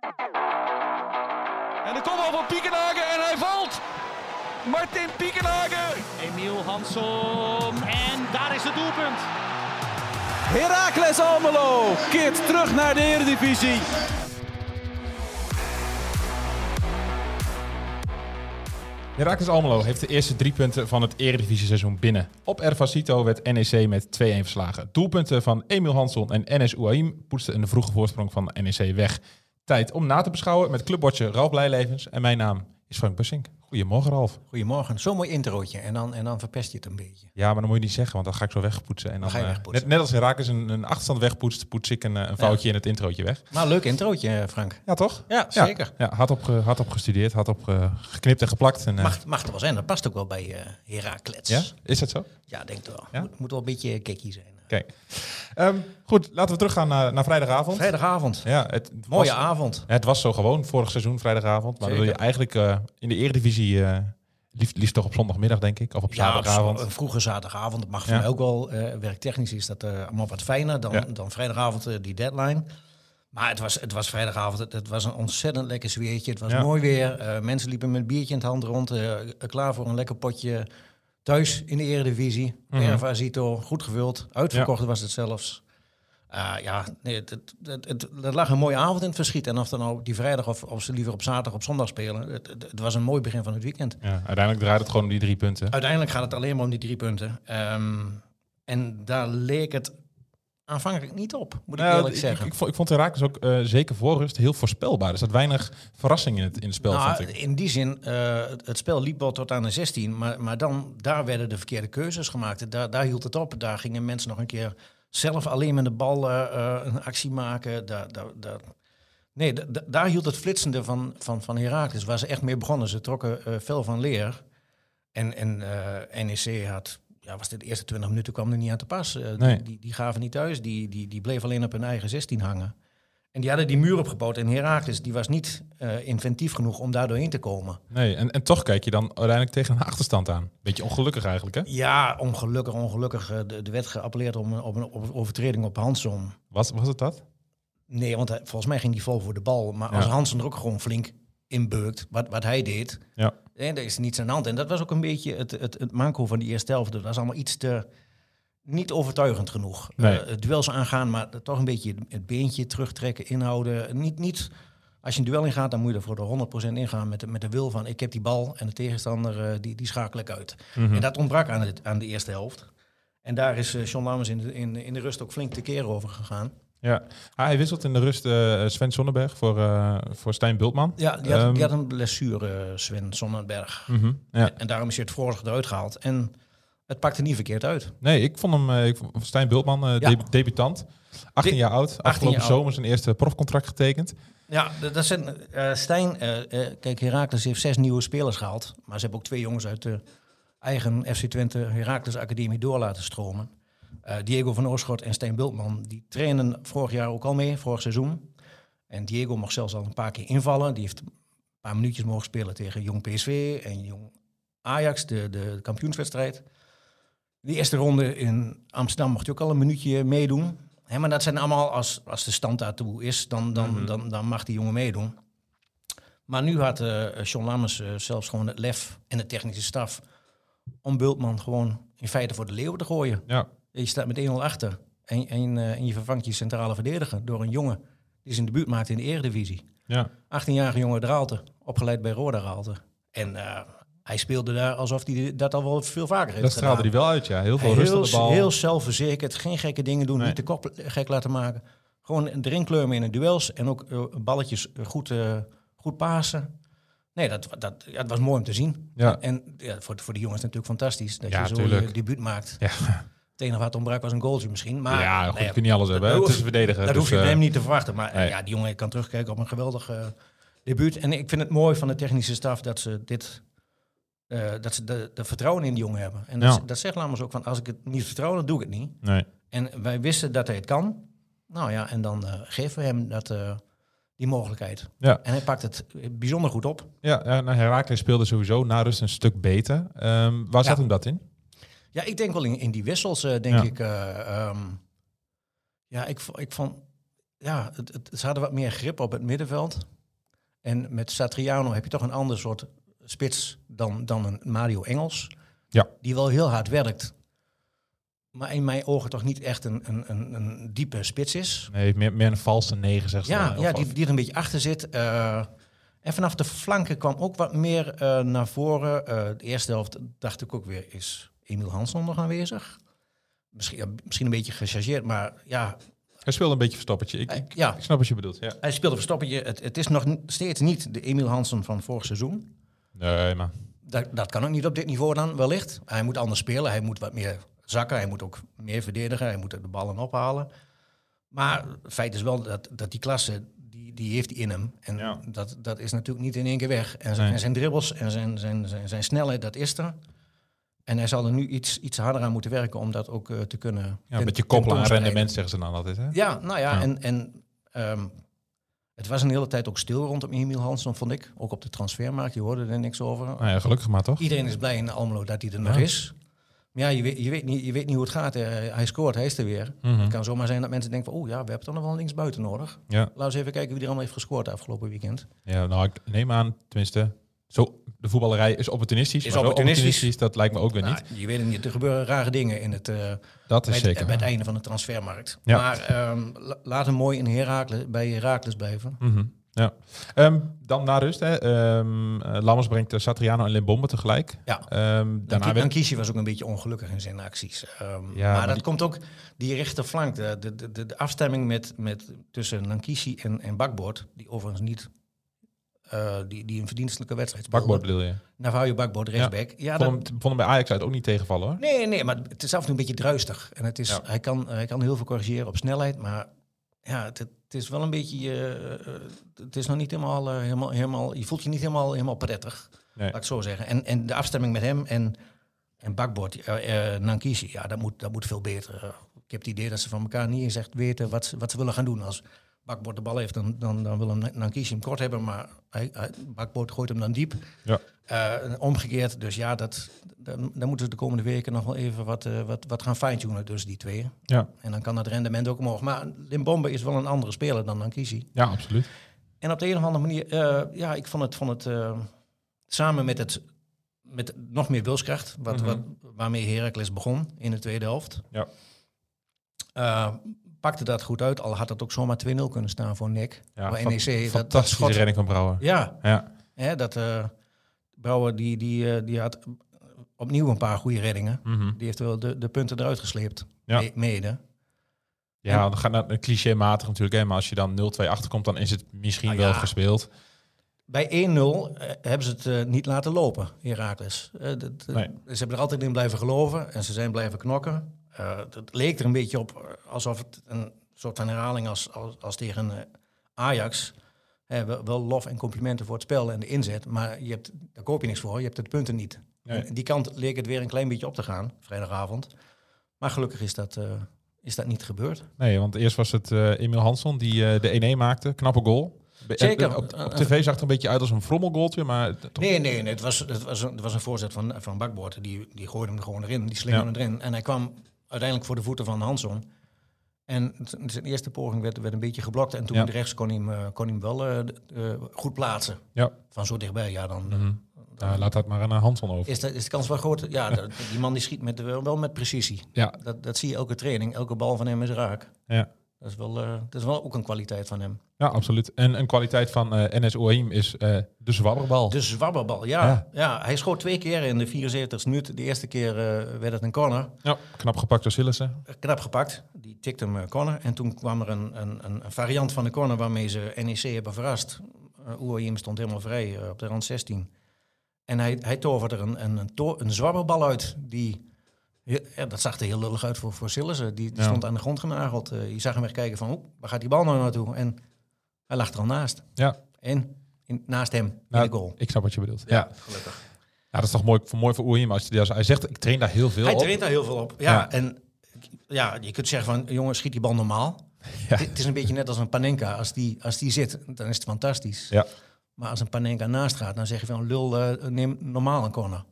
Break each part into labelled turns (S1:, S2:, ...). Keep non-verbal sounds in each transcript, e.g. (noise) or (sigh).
S1: En de kopbal van Piekenhagen en hij valt. Martin Piekenhagen.
S2: Emiel Hansom. En daar is het doelpunt.
S3: Heracles Almelo keert terug naar de Eredivisie.
S4: Heracles Almelo heeft de eerste drie punten van het Eredivisie-seizoen binnen. Op Ervasito werd NEC met 2-1 verslagen. Doelpunten van Emil Hansson en NS Ouaim poetsten een vroege voorsprong van NEC weg. Tijd om na te beschouwen met clubbordje Ralf Blijlevens. En mijn naam is Frank Bussink. Goedemorgen Ralf.
S5: Goedemorgen. Zo'n mooi introotje en dan, en dan verpest je het een beetje.
S4: Ja, maar dan moet je niet zeggen, want dan ga ik zo wegpoetsen. En dan,
S5: ga je
S4: eh,
S5: wegpoetsen.
S4: net, net als Heracles een, een achterstand wegpoetst, poets ik een, eh, een foutje in het introotje weg.
S5: Maar leuk introotje, Frank.
S4: Ja, toch?
S5: Ja, zeker.
S4: Ja, hard, op, hard op gestudeerd, hard op ge- geknipt en geplakt. En, eh,
S5: Mag, mag er wel zijn, dat past ook wel bij eh Heracles.
S4: ja, is dat zo?
S5: Ja, denk ik wel.
S4: Ja?
S5: Moet, moet wel een beetje kekkie zijn.
S4: Oké. Ehm, goed, laten we teruggaan naar, naar vrijdagavond.
S5: Vrijdagavond.
S4: Ja, het
S5: Mooie
S4: was,
S5: avond.
S4: Het was zo gewoon vorig seizoen, vrijdagavond. Maar dan wil je eigenlijk eh, in de Eredivisie, eh liefst, liefst toch op zondagmiddag, denk ik. Of op
S5: Ja,
S4: zaterdagavond.
S5: een vroege zaterdagavond. Dat mag voor
S4: Ja.
S5: mij ook wel. eh, werktechnisch is dat eh, allemaal wat fijner dan,
S4: Ja.
S5: dan vrijdagavond eh, die deadline. Maar het was, het was vrijdagavond. Het, het was een ontzettend lekker zweertje. Het was mooi weer. Eh, mensen liepen met een biertje in het hand rond. eh, klaar voor een lekker potje thuis in de Eredivisie.
S4: Mhm.
S5: Erva Zito, goed gevuld. Uitverkocht was het zelfs. Ah, ja, nee, het, het, het, het- lag een mooie avond in het verschiet. En of dan nou die vrijdag of, of ze liever op zaterdag of zondag spelen. Het, het, het was een mooi begin van het weekend.
S4: Ja, uiteindelijk draait het gewoon om die drie punten.
S5: Uiteindelijk gaat het alleen maar om die drie punten. Ehm, en daar leek het aanvankelijk niet op, moet ik
S4: Nou,
S5: eerlijk
S4: ik,
S5: zeggen.
S4: Ik, ik, vond, ik vond Heracles ook eh, zeker voor rust heel voorspelbaar. Er zat weinig verrassing in het, in het spel,
S5: Nou,
S4: vond ik.
S5: in die zin, eh, het, spel liep wel tot aan de 16, maar, maar dan, daar werden de verkeerde keuzes gemaakt. Daar, daar hield het op. Daar gingen mensen nog een keer zelf alleen met de bal eh, een actie maken. Daar, daar, daar, nee, da- da- daar hield het flitsende van, van, van Heracles, waar ze echt mee begonnen. Ze trokken veel van leer. En, en NEC had, ja, was dit de eerste 20 minuten kwam er niet aan te pas. Eh,
S4: Nee.
S5: die, die, die gaven niet thuis, die, die, die bleef alleen op hun eigen 16 hangen. En die hadden die muur opgebouwd. En Heracles die was niet eh, inventief genoeg om daar doorheen te komen.
S4: Nee, en, en toch kijk je dan uiteindelijk tegen een achterstand aan. Beetje ongelukkig eigenlijk, hè?
S5: Ja, ongelukkig, ongelukkig. eh, De, de werd geappelleerd om, een- op, een, op een overtreding op Hansom.
S4: Was, was het dat?
S5: Nee, want hij- volgens mij ging die vol voor de bal. Maar als. Hansen er ook gewoon flink inbeukt, wat, wat hij deed,
S4: Ja.
S5: eh, er is niets aan de hand. En dat was ook een beetje het, het, het manco van die eerste helft. Dat was allemaal iets te niet overtuigend genoeg.
S4: Nee.
S5: Eh, het duels aangaan, maar toch een beetje het beentje terugtrekken, inhouden. Niet, niet, als je een duel ingaat, dan moet je er voor de 100% ingaan met de, met de wil van ik heb die bal en de tegenstander eh, die, die schakel ik uit.
S4: Mhm.
S5: En dat ontbrak aan, het, aan de eerste helft. En daar is eh, John Lammers in de, in, in de rust ook flink te keren over gegaan.
S4: Ja. Ah, hij wisselt in de rust eh, Sven Sonnenberg voor, eh, voor Stijn Bultman.
S5: Ja, die had,
S4: Ehm,
S5: die had een blessure, eh, Sven Sonnenberg.
S4: Mhm, ja.
S5: En daarom is hij het vorig eruit gehaald. En het pakte niet verkeerd uit.
S4: Nee, ik vond hem, ik vond Stijn Bultman,
S5: Ja.
S4: debu- debutant. 18
S5: De-
S4: jaar oud.
S5: 18
S4: Afgelopen
S5: jaar
S4: zomer zijn eerste profcontract getekend.
S5: Ja, dat zijn, Stijn, kijk, Heracles heeft zes nieuwe spelers gehaald. Maar ze hebben ook twee jongens uit de eigen FC Twente Heracles Academie door laten stromen. Eh, Diego van Oorschot en Stijn Bultman, die trainen vorig jaar ook al mee, vorig seizoen. En Diego mocht zelfs al een paar keer invallen. Die heeft een paar minuutjes mogen spelen tegen Jong PSV en Jong Ajax, de, de kampioenswedstrijd. Die eerste ronde in Amsterdam mocht hij ook al een minuutje meedoen. Maar dat zijn allemaal, als, als de stand daartoe is, dan, dan,
S4: Mhm.
S5: dan, dan mag die jongen meedoen. Maar nu had eh John Lammers eh, zelfs gewoon het lef en de technische staf om Bultman gewoon in feite voor de leeuwen te gooien.
S4: Ja.
S5: Je staat met 1-0 achter en, en, eh, en je vervangt je centrale verdediger door een jongen die zijn debuut maakt in de Eredivisie.
S4: Ja.
S5: 18-jarige jongen Draalte, opgeleid bij Roda Raalte. En eh, hij speelde daar alsof hij dat al wel veel vaker heeft
S4: Dat straalde
S5: gedaan.
S4: hij wel uit, ja. Heel veel rust op de bal.
S5: heel zelfverzekerd, geen gekke dingen doen,
S4: Nee.
S5: niet de kop gek laten maken. Gewoon erin kleumen in de duels en ook eh, balletjes goed, goed pasen. Nee, dat, dat, ja, het was mooi om te zien.
S4: Ja.
S5: En ja, voor, voor de jongens natuurlijk fantastisch dat
S4: Ja,
S5: je zo
S4: tuurlijk.
S5: je debuut maakt.
S4: Ja,
S5: Het enige wat ontbrak was een goaltje misschien. Maar,
S4: ja goed, je kunt niet alles hebben. Het is verdedigen.
S5: dat
S4: dus,
S5: hoef je
S4: eh,
S5: hem niet te verwachten. Maar eh,
S4: nee.
S5: ja, die jongen kan terugkijken op een geweldig eh, debuut. En ik vind het mooi van de technische staf dat ze dit... dat ze de, de vertrouwen in die jongen hebben. En dat,
S4: Ja.
S5: dat zegt Lammers ook van, als ik het niet vertrouw, dan doe ik het niet.
S4: Nee.
S5: En wij wisten dat hij het kan. Nou ja, en dan geven we hem dat, die mogelijkheid.
S4: Ja.
S5: En hij pakt het bijzonder goed op.
S4: Ja, ja nou, Herakles speelde sowieso na rust een stuk beter. Ehm, waar zat hem dat in?
S5: Ja, ik denk wel in, in die wissels, eh, denk
S4: Ja.
S5: ik. eh, ehm, ja, ik, vo- ik vond... ja, het, het, ze hadden wat meer grip op het middenveld. En met Satriano heb je toch een ander soort spits dan, dan een Mario Engels.
S4: Ja.
S5: Die wel heel hard werkt. Maar in mijn ogen toch niet echt een, een, een, een diepe spits is.
S4: Nee, meer, meer een valse negen, zeg ze
S5: Ja, ja die, die er een beetje achter zit. Eh, en vanaf de flanken kwam ook wat meer naar voren. De eerste helft dacht ik ook weer, is Emiel Hansson nog aanwezig? Misschien, ja, misschien een beetje gechargeerd, maar ja,
S4: Hij speelde een beetje verstoppertje. Ik, ik,
S5: ja.
S4: ik snap wat je bedoelt. Ja.
S5: hij speelde verstoppertje. Het, het is nog steeds niet de Emiel Hansson van vorig seizoen.
S4: Nee, maar
S5: Dat, dat kan ook niet op dit niveau dan wellicht. Hij moet anders spelen, hij moet wat meer zakken, hij moet ook meer verdedigen, hij moet de ballen ophalen. Maar het feit is wel dat, dat die klasse, die, die heeft hij in hem. En
S4: Ja.
S5: dat, dat is natuurlijk niet in één keer weg. En zijn,
S4: Nee.
S5: en zijn dribbles en zijn, zijn, zijn, zijn snelheid, dat is er. En hij zal er nu iets, iets harder aan moeten werken om dat ook eh, te kunnen
S4: ja, een beetje koppelen aan rendement, zeggen ze dan altijd. Hè?
S5: Ja, nou ja,
S4: Ja.
S5: en, en ehm, het was een hele tijd ook stil rondom Emiel Hansson, vond ik. Ook op de transfermarkt, je hoorde er niks over.
S4: Nou ja, gelukkig maar toch?
S5: Iedereen is blij in Almelo dat hij er nog
S4: Ja.
S5: is. Maar ja, je weet, je, weet niet, je weet niet hoe het gaat. hè. Hij scoort, hij is er weer.
S4: Mhm.
S5: Het kan zomaar zijn dat mensen denken van... oeh ja, we hebben toch nog wel linksbuiten nodig.
S4: Ja.
S5: Laten we eens even kijken wie er allemaal heeft gescoord afgelopen weekend.
S4: ja, nou, ik neem aan, tenminste, zo, de voetballerij is opportunistisch.
S5: Is opportunistisch.
S4: dat lijkt me ook weer niet.
S5: Nou, je weet het niet, er gebeuren rare dingen in het, eh,
S4: Dat
S5: bij,
S4: is
S5: het,
S4: zeker.
S5: bij het einde van de transfermarkt.
S4: Ja.
S5: Maar la- laat hem mooi in Herakles, bij Herakles blijven.
S4: Mhm, Ja. Ehm, dan na rust, hè. Eh, Lammers brengt eh, Satriano en Limbombe tegelijk.
S5: Ja.
S4: Daarna
S5: Dan
S4: werd,
S5: was ook een beetje ongelukkig in zijn acties.
S4: Ja,
S5: maar,
S4: maar
S5: dat
S4: die-
S5: komt ook, die rechterflank, de, de, de, de afstemming met, met, tussen Nankishi en, en Bakboord, die overigens niet, eh, die, die een verdienstelijke wedstrijd speelde.
S4: bakboord bedoel je?
S5: Navajo Bakboord, rechtsback. Ja,
S4: vond,
S5: dat,
S4: hem, vond hem bij Ajax uit ook niet tegenvallen hoor.
S5: nee, nee, maar het is af en toe een beetje druistig. En het is,
S4: Ja.
S5: hij, kan, hij kan heel veel corrigeren op snelheid, maar ja, het, het is wel een beetje, eh, het is nog niet helemaal, helemaal, helemaal, je voelt je niet helemaal, helemaal prettig.
S4: Nee.
S5: Laat ik zo zeggen. En, en de afstemming met hem en, en Bakbord, eh, Nankishi, ja, dat moet, dat moet veel beter. Ik heb het idee dat ze van elkaar niet eens echt weten wat, ze- wat ze willen gaan doen. Als Bakbord de bal heeft, dan, dan, dan wil hem Nankishi hem kort hebben, maar hij, hij, Bakbord gooit hem dan diep.
S4: Ja.
S5: Eh, omgekeerd, dus ja, dat, dan, dan moeten ze de komende weken nog wel even wat, eh, wat, wat gaan fine-tunen tussen die twee.
S4: Ja,
S5: En dan kan dat rendement ook omhoog. Maar Limbombe is wel een andere speler dan Nankishi.
S4: ja absoluut.
S5: En op de een of andere manier, eh, ja, ik vond het, vond het samen met het met nog meer wilskracht, wat,
S4: Mhm.
S5: wat, waarmee Heracles begon in de tweede helft.
S4: Ja.
S5: Pakte dat goed uit, al had het ook zomaar 2-0 kunnen staan voor Nick.
S4: Ja,
S5: Maar NEC, dat- dat
S4: fantastische
S5: schot-
S4: redding van Brouwer.
S5: Ja,
S4: Ja,
S5: hè, dat eh, Brouwer die, die, eh, die had opnieuw een paar goede reddingen.
S4: Mhm.
S5: Die heeft wel de, de punten eruit gesleept,
S4: Ja.
S5: me- mede.
S4: ja dan gaat naar een clichématig natuurlijk. Hè, maar als je dan 0-2 achterkomt, dan is het misschien
S5: Ah,
S4: wel
S5: ja.
S4: gespeeld.
S5: Bij 1-0 eh, hebben ze het niet laten lopen, Herakles. Dat- dat-
S4: Nee.
S5: Ze hebben er altijd in blijven geloven en ze zijn blijven knokken. Het leek er een beetje op eh, alsof het een soort van herhaling als, als, als tegen eh, Ajax. Eh, wel, wel lof en complimenten voor het spel en de inzet, maar je hebt, daar koop je niks voor, je hebt de punten niet.
S4: Nee.
S5: Die kant leek het weer een klein beetje op te gaan, vrijdagavond. Maar gelukkig is dat, is dat niet gebeurd.
S4: Nee, want eerst was het Emil Hansson die de 1-1 maakte. Knappe goal.
S5: Zeker.
S4: Op, op tv zag het een beetje uit als een frommelgoaltje, maar... het-
S5: Nee, nee, nee het, was, het, was een, het was een voorzet van, van Bakboord. Die, die gooide hem er gewoon erin, die slingerde hem erin. En hij kwam uiteindelijk voor de voeten van Hansson. En zijn eerste poging werd, werd een beetje geblokt. En toen
S4: Ja.
S5: rechts kon hij hem, eh, kon hij hem wel eh, eh, goed plaatsen.
S4: Ja.
S5: Van zo dichtbij, ja, dan
S4: Mhm. Laat dat maar aan Hansson over.
S5: is, de, is de kans wel groot. Ja, die man die schiet met, wel wel met precisie.
S4: Ja,
S5: Dat, dat zie je elke training. Elke bal van hem is raak.
S4: ja.
S5: Dat is wel, eh, dat is wel ook een kwaliteit van hem.
S4: ja, absoluut. En een kwaliteit van eh NS Oeim is eh, de zwabberbal.
S5: De zwabberbal, ja,
S4: Ja.
S5: ja. Hij schoot twee keer in de 74 minuut. De eerste keer werd het een corner.
S4: Ja, knap gepakt door Sillissen.
S5: knap gepakt. Die tikte hem corner. En toen kwam er een, een, een variant van de corner waarmee ze NEC hebben verrast. Oerim stond helemaal vrij op de rand 16. En hij, hij toverde er een, een, een, to- een zwabberbal uit. Die, ja, dat zag er heel lullig uit voor, voor Sillissen. Die, die
S4: Ja.
S5: stond aan de grond genageld. Eh, je zag hem echt kijken van, waar gaat die bal nou naartoe? En hij lag er al naast.
S4: Ja,
S5: En in, naast hem, in
S4: nou,
S5: de goal.
S4: ik snap wat je bedoelt. Ja,
S5: gelukkig.
S4: Ja, dat is toch mooi, voor, mooi voor Oeim. Als hij, als hij zegt, ik train daar heel veel
S5: Hij
S4: op.
S5: traint daar heel veel op. Ja,
S4: Ja.
S5: en ja, je kunt zeggen van, jongen, schiet die bal normaal.
S4: Ja.
S5: Het, het is een beetje net als een Panenka. Als die, als die zit, dan is het fantastisch.
S4: Ja.
S5: Maar als een Panenka naast gaat, dan zeg je van, lul, eh, neem normaal een corner.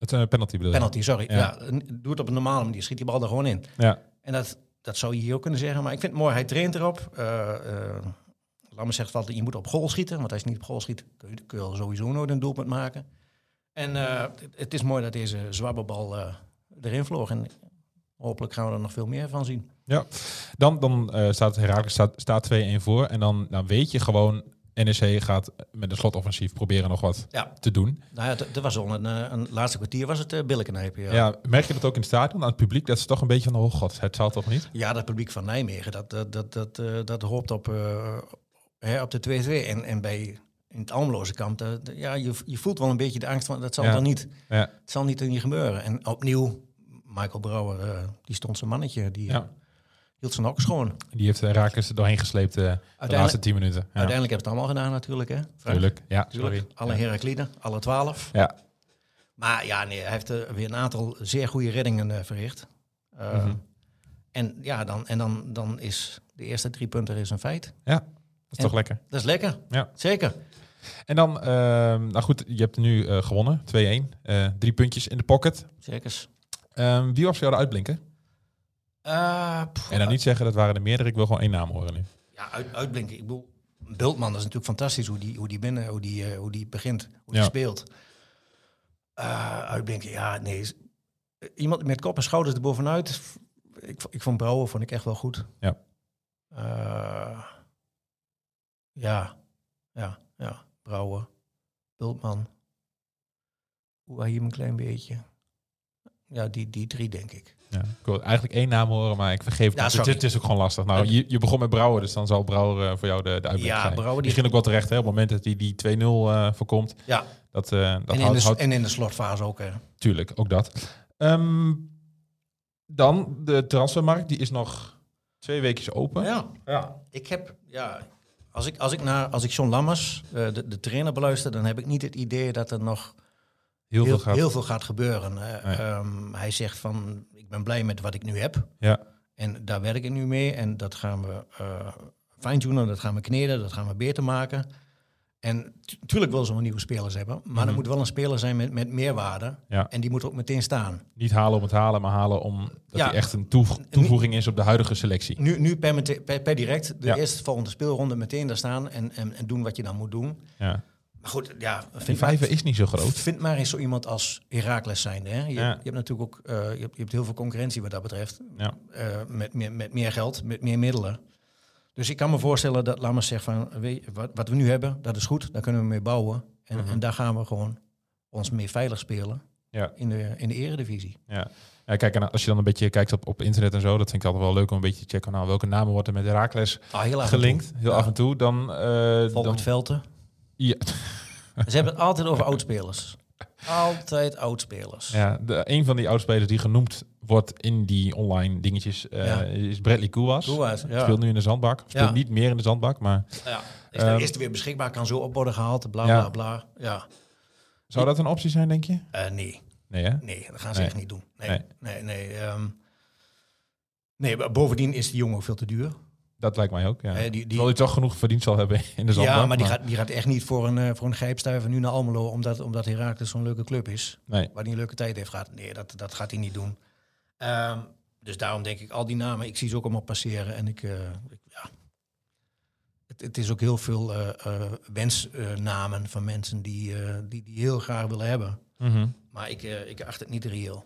S4: Het is een penalty bedoel je?
S5: Penalty, sorry.
S4: Ja.
S5: Ja. doe het op een normale manier. Schiet die bal er gewoon in.
S4: Ja,
S5: En dat, dat zou je hier ook kunnen zeggen. Maar ik vind het mooi, hij traint erop. Uh, zeggen altijd, je moet op goal schieten. Want als je niet op goal schiet, kun je, kun je sowieso nooit een doelpunt maken. En het, het, is mooi dat deze zwabberbal erin vloog. En hopelijk gaan we er nog veel meer van zien.
S4: Ja, dan, dan staat Herakles staat, staat 2-1 voor. En dan, dan weet je gewoon, NEC gaat met een slotoffensief proberen nog wat
S5: ja.
S4: te doen.
S5: Nou ja, er was al een, eh, een, laatste kwartier was het uh. Ja.
S4: ja. merk je dat ook in het stadion aan het publiek? Dat is toch een beetje van, oh god, het zal toch niet?
S5: Ja, dat publiek van Nijmegen, dat, dat, dat, dat, uh, dat hoopt op, uh, hè, op de 2-2. En, en bij in het Almeloze kant, ja, je, je voelt wel een beetje de angst van, dat zal dan niet. Ja. Het zal niet, niet gebeuren. En opnieuw, Michael Brouwer, die stond zijn mannetje, die... Ja hield zijn ook schoon.
S4: Die heeft uh, Rakers er doorheen gesleept uh, de laatste tien minuten. Ja.
S5: Uiteindelijk hebben ze het allemaal gedaan natuurlijk. Hè?
S4: Tuurlijk, ja. Sorry.
S5: Alle. Herakliden, alle twaalf.
S4: Ja.
S5: Maar ja, nee, hij heeft uh, weer een aantal zeer goede reddingen verricht. Mm -hmm. En ja, dan, en dan, dan is de eerste drie punten is een feit.
S4: Ja, dat is en toch lekker.
S5: Dat is lekker, ja. zeker.
S4: En dan, ehm, nou goed, je hebt nu gewonnen, 2-1. drie puntjes in de pocket.
S5: Zeker.
S4: Um, wie was voor jou de uitblinken?
S5: Uh,
S4: en dan niet zeggen dat waren er meerdere, ik wil gewoon één naam horen nu.
S5: Ja, uit, uitblinken. Ik bedoel, Bultman, dat is natuurlijk fantastisch hoe die, hoe die binnen, hoe die, uh, hoe die begint, hoe die speelt. Uh, uitblinken, ja, nee. Iemand met kop en schouders erbovenuit. Ik, ik vond Brouwer vond ik echt wel goed.
S4: Ja.
S5: ja, ja, ja. Brouwer, Bultman. Hoe hier een klein beetje. Ja, die, die drie denk ik.
S4: Ja, ik wil eigenlijk één naam horen, maar ik vergeef
S5: ja,
S4: het. Het, is ook gewoon lastig. Nou, je, je begon met Brouwer, dus dan zal Brouwer uh, voor jou de, de uitbreiding
S5: ja,
S4: zijn.
S5: Brouwer, die
S4: Misschien ook wel terecht, hè, op het moment dat hij die 2-0 uh, voorkomt.
S5: Ja.
S4: Dat, uh, dat
S5: en, in
S4: houdt,
S5: de,
S4: houdt...
S5: en in de slotfase ook, hè.
S4: Tuurlijk, ook dat. Um, dan de transfermarkt, die is nog twee weken open.
S5: Ja, ja. Ik heb, ja, als ik, als ik, naar, als ik John Lammers, de, de trainer, beluister, dan heb ik niet het idee dat er nog
S4: heel,
S5: heel,
S4: veel, gaat...
S5: heel veel gaat gebeuren. Um, hij zegt van, ik ben blij met wat ik nu heb.
S4: Ja.
S5: En daar werk ik nu mee. En dat gaan we uh, fine-tunen, dat gaan we kneden, dat gaan we beter maken. En natuurlijk willen ze wel nieuwe spelers hebben. Maar mm -hmm. er moet wel een speler zijn met, met meerwaarde.
S4: Ja.
S5: En die moet ook meteen staan.
S4: Niet halen om het halen, maar halen omdat ja. hij echt een toevo toevoeging is op de huidige selectie.
S5: Nu, nu per, per, per direct de ja. eerste volgende speelronde meteen daar staan en, en, en doen wat je dan moet doen.
S4: Ja.
S5: Maar goed, ja.
S4: Die vijver is niet zo groot.
S5: Vind maar eens zo iemand als Herakles zijnde. Hè? Je, ja. je hebt natuurlijk ook uh, je hebt, je hebt heel veel concurrentie wat dat betreft.
S4: Ja.
S5: Uh, met, meer, met meer geld, met meer middelen. Dus ik kan me voorstellen dat, laat maar zeggen, van, weet, wat, wat we nu hebben, dat is goed. Daar kunnen we mee bouwen. En,
S4: Mhm.
S5: mm -hmm. en daar gaan we gewoon ons mee veilig spelen
S4: ja.
S5: in, de, in de eredivisie.
S4: Ja. Ja, kijk, en als je dan een beetje kijkt op, op internet en zo, dat vind ik altijd wel leuk om een beetje te checken. Nou, welke namen worden met Herakles
S5: ah, heel
S4: gelinkt? Heel
S5: ja.
S4: af en toe. Dan, uh,
S5: Volkert
S4: dan...
S5: Velten.
S4: Ja.
S5: Ze hebben het altijd over oudspelers. Altijd oudspelers.
S4: Ja, de, een van die oudspelers die genoemd wordt in die online dingetjes uh, ja. is Bradley. Kouwas
S5: ja.
S4: Speelt nu in de zandbak. Speelt ja. niet meer in de zandbak, maar...
S5: Ja. Is, uh, is het weer beschikbaar, kan zo op worden gehaald, bla bla bla. Ja.
S4: Zou dat een optie zijn, denk je?
S5: Uh, nee.
S4: Nee, hè?
S5: Nee, dat gaan ze nee. echt niet doen. Nee, nee, nee. Nee, um, nee, bovendien is die jongen veel te duur.
S4: Dat lijkt mij ook, ja.
S5: Eh, die, die,
S4: Terwijl hij toch genoeg verdiend zal hebben in de zandbak.
S5: Ja, maar die, Gaat, die gaat echt niet voor een, uh, voor een grijpstuiver nu naar Almelo... omdat, omdat Herakles zo'n leuke club is.
S4: Nee.
S5: Waar hij een leuke tijd heeft gehad. Nee, dat, dat gaat hij niet doen. Um, dus daarom denk ik, al die namen, ik zie ze ook allemaal passeren. En ik, uh, ik ja... Het, het, is ook heel veel uh, wensnamen van mensen die, die, die heel graag willen hebben.
S4: Mm -hmm.
S5: Maar ik, ik acht het niet reëel.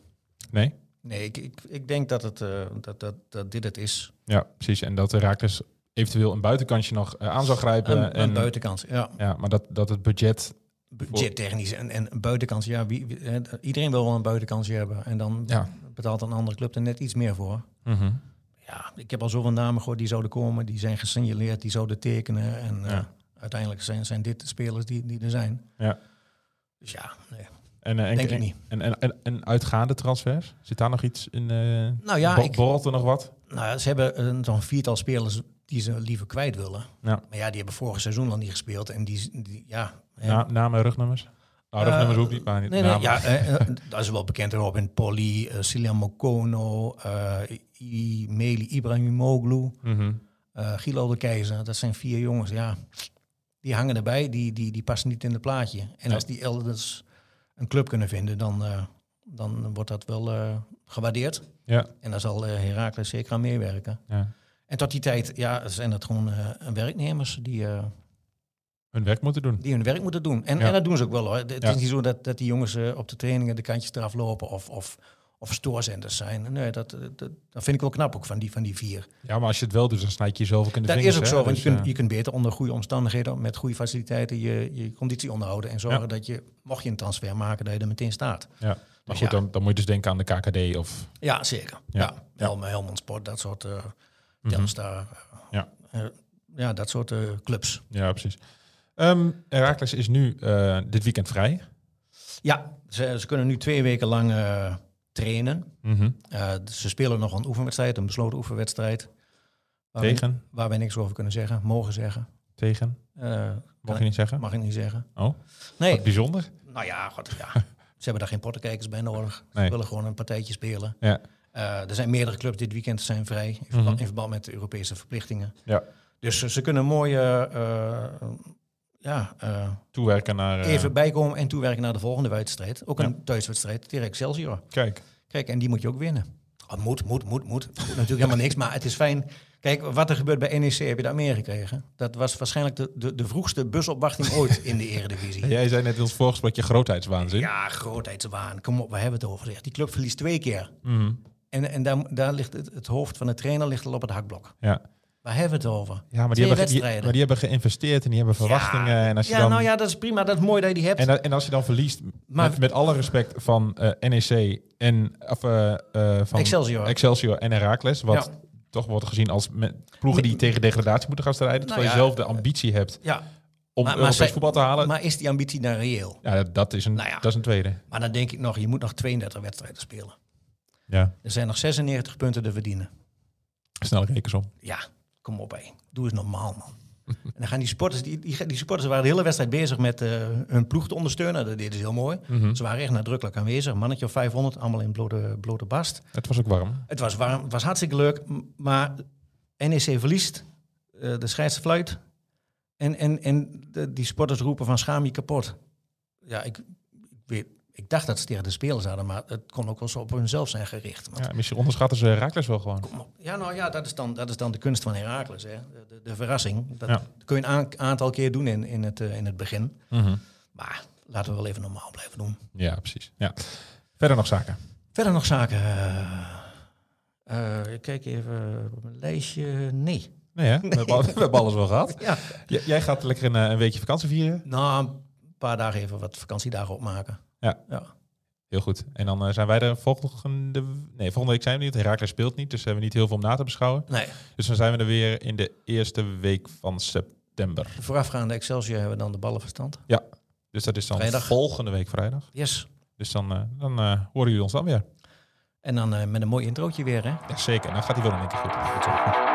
S4: Nee?
S5: Nee, ik, ik, ik denk dat, het, uh, dat, dat, dat dit het is.
S4: Ja, precies. En dat Herakles eventueel een buitenkantje nog uh, aan zou grijpen.
S5: Een,
S4: en,
S5: een buitenkant, ja.
S4: Ja, maar dat, dat het budget...
S5: Budgettechnisch en, en een ja. Wie, wie, iedereen wil wel een buitenkantje hebben. En dan
S4: ja.
S5: betaalt een andere club er net iets meer voor.
S4: Mm -hmm.
S5: Ja, ik heb al zoveel namen gehoord die zouden komen. Die zijn gesignaleerd, die zouden tekenen. En
S4: ja.
S5: uh, uiteindelijk zijn, zijn dit de spelers die, die er zijn.
S4: Ja.
S5: Dus ja, nee.
S4: En, uh, en,
S5: Denk ik niet.
S4: En, en, en, en, uitgaande transfers? Zit daar nog iets in? Uh,
S5: nou ja, ik,
S4: borrelt er nog wat?
S5: Nou, ze hebben een viertal spelers die ze liever kwijt willen.
S4: Ja.
S5: Maar ja, die hebben vorig seizoen al niet gespeeld. En die, die ja...
S4: Na, namen, rugnummers? Nou, rugnummers ook niet, maar niet
S5: nee, nee, ja, dat is wel bekend erop. In Polly, uh, Silian Mokono, uh, Meli Ibrahimoglu,
S4: mm -hmm.
S5: Gilo de Keizer. Dat zijn vier jongens, ja. Die hangen erbij, die, die, die passen niet in het plaatje. En als die elders een club kunnen vinden, dan, uh, dan wordt dat wel eh, gewaardeerd.
S4: Ja,
S5: En daar zal eh Heracles zeker aan meewerken.
S4: ja.
S5: En tot die tijd ja, zijn het gewoon eh, werknemers die, eh,
S4: Hun werk moeten doen.
S5: die hun werk moeten doen. En,
S4: Ja.
S5: en dat doen ze ook wel hoor. Het
S4: Ja.
S5: is niet zo dat, dat die jongens eh, op de trainingen de kantjes eraf lopen of, of, of stoorzenders zijn. Nee, dat, dat, dat vind ik wel knap ook van die, van die vier.
S4: Ja, maar als je het wel doet, dan snijd je jezelf ook in de
S5: Dat
S4: vingers.
S5: is ook
S4: hè?
S5: zo, want
S4: Dus,
S5: je, kunt,
S4: eh,
S5: je kunt beter onder goede omstandigheden, met goede faciliteiten, je, je conditie onderhouden. En zorgen
S4: Ja.
S5: dat je, mocht je een transfer maken, dat je er meteen staat.
S4: ja. Maar
S5: Dus
S4: goed,
S5: ja.
S4: dan, dan moet je dus denken aan de KKD of...
S5: Ja, zeker.
S4: Ja.
S5: Ja, Helm, Helmond Sport, dat soort uh, Telstar.
S4: Ja.
S5: eh, ja, dat soort eh, clubs.
S4: Ja, precies. Ehm Herakles is nu eh, dit weekend vrij.
S5: Ja, ze, ze kunnen nu twee weken lang trainen.
S4: Mhm.
S5: Eh, ze spelen nog een oefenwedstrijd, een besloten oefenwedstrijd. Waar
S4: Tegen?
S5: waar wij niks over kunnen zeggen, mogen zeggen.
S4: Tegen?
S5: Eh,
S4: Mag je niet zeggen?
S5: Mag ik niet zeggen.
S4: Oh,
S5: Nee,
S4: wat bijzonder.
S5: nou ja, god, ja. (laughs) ze hebben daar geen pottenkijkers bij nodig.
S4: Nee.
S5: Ze willen gewoon een partijtje spelen.
S4: Ja.
S5: Eh, er zijn meerdere clubs dit weekend zijn vrij in verband,
S4: Mhm.
S5: in verband met de Europese verplichtingen.
S4: Ja.
S5: Dus ze- kunnen mooie ja, eh,
S4: Toewerken naar... eh,
S5: even bijkomen en toewerken naar de volgende wedstrijd. Ook
S4: Ja.
S5: een thuiswedstrijd tegen Excelsior.
S4: Kijk.
S5: Kijk, en die moet je ook winnen. Oh, moet, moet, moet, moet. Natuurlijk helemaal niks, maar het is fijn. Kijk, wat er gebeurt bij NEC heb je daar meer gekregen. Dat was waarschijnlijk de, de, de vroegste busopwachting (laughs) ooit in de eredivisie.
S4: Jij zei net in ons voorgesprekje grootheidswaanzin.
S5: Ja, grootheidswaan. Kom op, waar hebben we het over? Die club verliest twee keer.
S4: Mhm.
S5: En, en daar, daar ligt het, het hoofd van de trainer ligt al op het hakblok.
S4: ja.
S5: Waar hebben we het over?
S4: Ja, maar die, hebben, die, maar die hebben geïnvesteerd en die hebben verwachtingen.
S5: Ja,
S4: en als je
S5: ja
S4: dan,
S5: nou ja, dat is prima. Dat is mooi dat je die hebt.
S4: en, en als je dan verliest,
S5: Maar-
S4: met, met alle respect van eh, NEC en of, eh, eh, van
S5: Excelsior.
S4: Excelsior en Heracles, wat
S5: Ja.
S4: toch wordt gezien als met ploegen die tegen degradatie moeten gaan strijden, terwijl
S5: ja,
S4: je zelf de ambitie hebt
S5: ja,
S4: om
S5: Maar-
S4: Europees voetbal te halen.
S5: maar is die ambitie nou reëel?
S4: ja, dat is, een,
S5: Nou
S4: dat is een tweede.
S5: Maar dan denk ik nog, je moet nog 32 wedstrijden spelen.
S4: Ja,
S5: Er zijn nog 96 punten te verdienen.
S4: snelle rekensom.
S5: Ja, kom op hé. Doe eens normaal man. en dan gaan die sporters, die, die, die supporters waren de hele wedstrijd bezig met eh, hun ploeg te ondersteunen. Dat deden ze heel mooi.
S4: Mhm.
S5: Ze waren echt nadrukkelijk aanwezig. Mannetje of 500, allemaal in blote, blote bast.
S4: Het was ook warm.
S5: Het was warm, het was hartstikke leuk. Maar NEC verliest, eh, de scheids fluit. En, en, en de, die sporters roepen van schaam je kapot. Ja, ik, ik, weet, ik dacht dat ze tegen de spelers hadden, maar het kon ook wel zo op hunzelf zijn gericht. Want
S4: Ja, misschien onderschatten ze Heracles wel gewoon.
S5: Kom op. Ja, nou ja, dat is dan, dat is dan de kunst van Herakles. Hè? De, de, verrassing. Dat
S4: Ja.
S5: kun je een aan- aantal keer doen in, in, het, eh, in het begin.
S4: Mhm.
S5: Maar laten we wel even normaal blijven doen.
S4: Ja, precies. Ja. Verder nog zaken.
S5: Verder nog zaken. eh, ik kijk even op mijn lijstje. Nee.
S4: Nee, hè? We, hebben, al- (laughs) we hebben alles wel gehad.
S5: Ja.
S4: J- jij gaat lekker een, een weekje vakantie vieren.
S5: Nou, een paar dagen even wat vakantiedagen opmaken.
S4: Ja.
S5: ja.
S4: Heel goed. En dan eh, zijn wij er volgende... Nee, volgende week zijn we niet. Herakles speelt niet, dus we hebben niet heel veel om na te beschouwen.
S5: Nee,
S4: Dus dan zijn we er weer in de eerste week van september.
S5: de voorafgaande Excelsior hebben we dan de ballenverstand.
S4: Dus dat is dan
S5: Vrijdag.
S4: volgende week vrijdag.
S5: Yes.
S4: Dus dan, eh, dan eh, horen jullie ons dan weer.
S5: En dan met een mooi introotje weer, hè?
S4: Ja, zeker. En dan gaat hij wel één keer goed. goed zo.